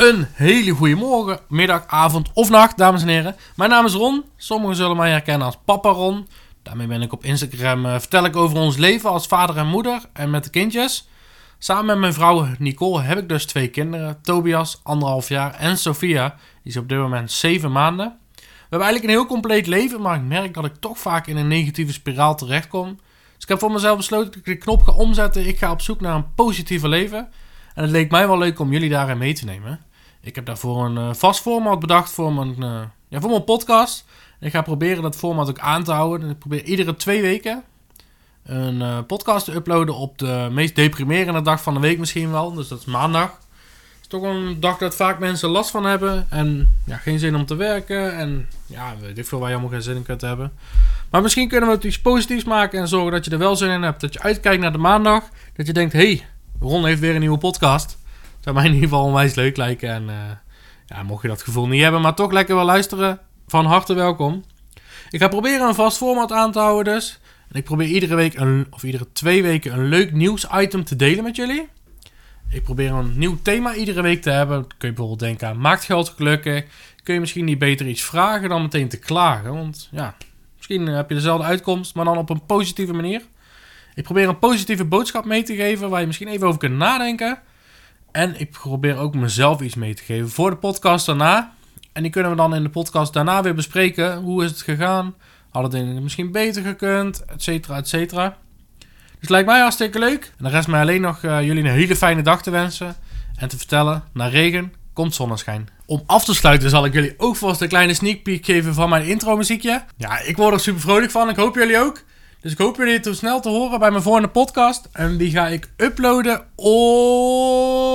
Een hele goede morgen, middag, avond of nacht, dames en heren. Mijn naam is Ron. Sommigen zullen mij herkennen als Papa Ron. Daarmee ben ik op Instagram. eh, vertel ik over ons leven als vader en moeder en met de kindjes. Samen met mijn vrouw Nicole heb ik dus twee kinderen. Tobias, anderhalf jaar, en Sophia. Die is op dit moment zeven maanden. We hebben eigenlijk een heel compleet leven, maar ik merk dat ik toch vaak in een negatieve spiraal terechtkom. Dus ik heb voor mezelf besloten dat ik de knop ga omzetten. Ik ga op zoek naar een positiever leven. En het leek mij wel leuk om jullie daarin mee te nemen. Ik heb daarvoor een eh, vast format bedacht voor mijn, eh, ja, voor mijn podcast. En ik ga proberen dat format ook aan te houden. Ik probeer iedere twee weken een eh, podcast te uploaden op de meest deprimerende dag van de week misschien wel. Dus dat is maandag. Het is toch een dag dat vaak mensen last van hebben. En ja, geen zin om te werken. En ja, weet ik veel waar je allemaal geen zin in kunt hebben. Maar misschien kunnen we het iets positiefs maken en zorgen dat je er wel zin in hebt. Dat je uitkijkt naar de maandag. Dat je denkt, hey, Ron heeft weer een nieuwe podcast. Zou mij in ieder geval onwijs leuk lijken. En eh, ja, mocht je dat gevoel niet hebben, maar toch lekker wel luisteren, van harte welkom. Ik ga proberen een vast format aan te houden dus. En ik probeer iedere week, een, of iedere twee weken, een leuk nieuwsitem te delen met jullie. Ik probeer een nieuw thema iedere week te hebben. Kun je bijvoorbeeld denken aan, maakt geld gelukkig? Kun je misschien niet beter iets vragen dan meteen te klagen? Want ja, misschien heb je dezelfde uitkomst, maar dan op een positieve manier. Ik probeer een positieve boodschap mee te geven waar je misschien even over kunt nadenken. En ik probeer ook mezelf iets mee te geven voor de podcast daarna. En die kunnen we dan in de podcast daarna weer bespreken. Hoe is het gegaan? Hadden dingen misschien beter gekund? Et cetera, et cetera. Dus lijkt mij hartstikke leuk. En dan rest mij alleen nog eh, jullie een hele fijne dag te wensen. En te vertellen, na regen komt zonneschijn. Om af te sluiten zal ik jullie ook vast een kleine sneak peek geven van mijn intro muziekje. Ja, ik word er super vrolijk van. Ik hoop jullie ook. Dus ik hoop jullie te snel te horen bij mijn volgende podcast. En die ga ik uploaden op...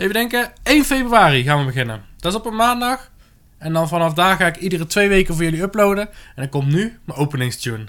Even denken, 1 februari gaan we beginnen. Dat is op een maandag. En dan vanaf daar ga ik iedere twee weken voor jullie uploaden. En dan komt nu mijn openingstune.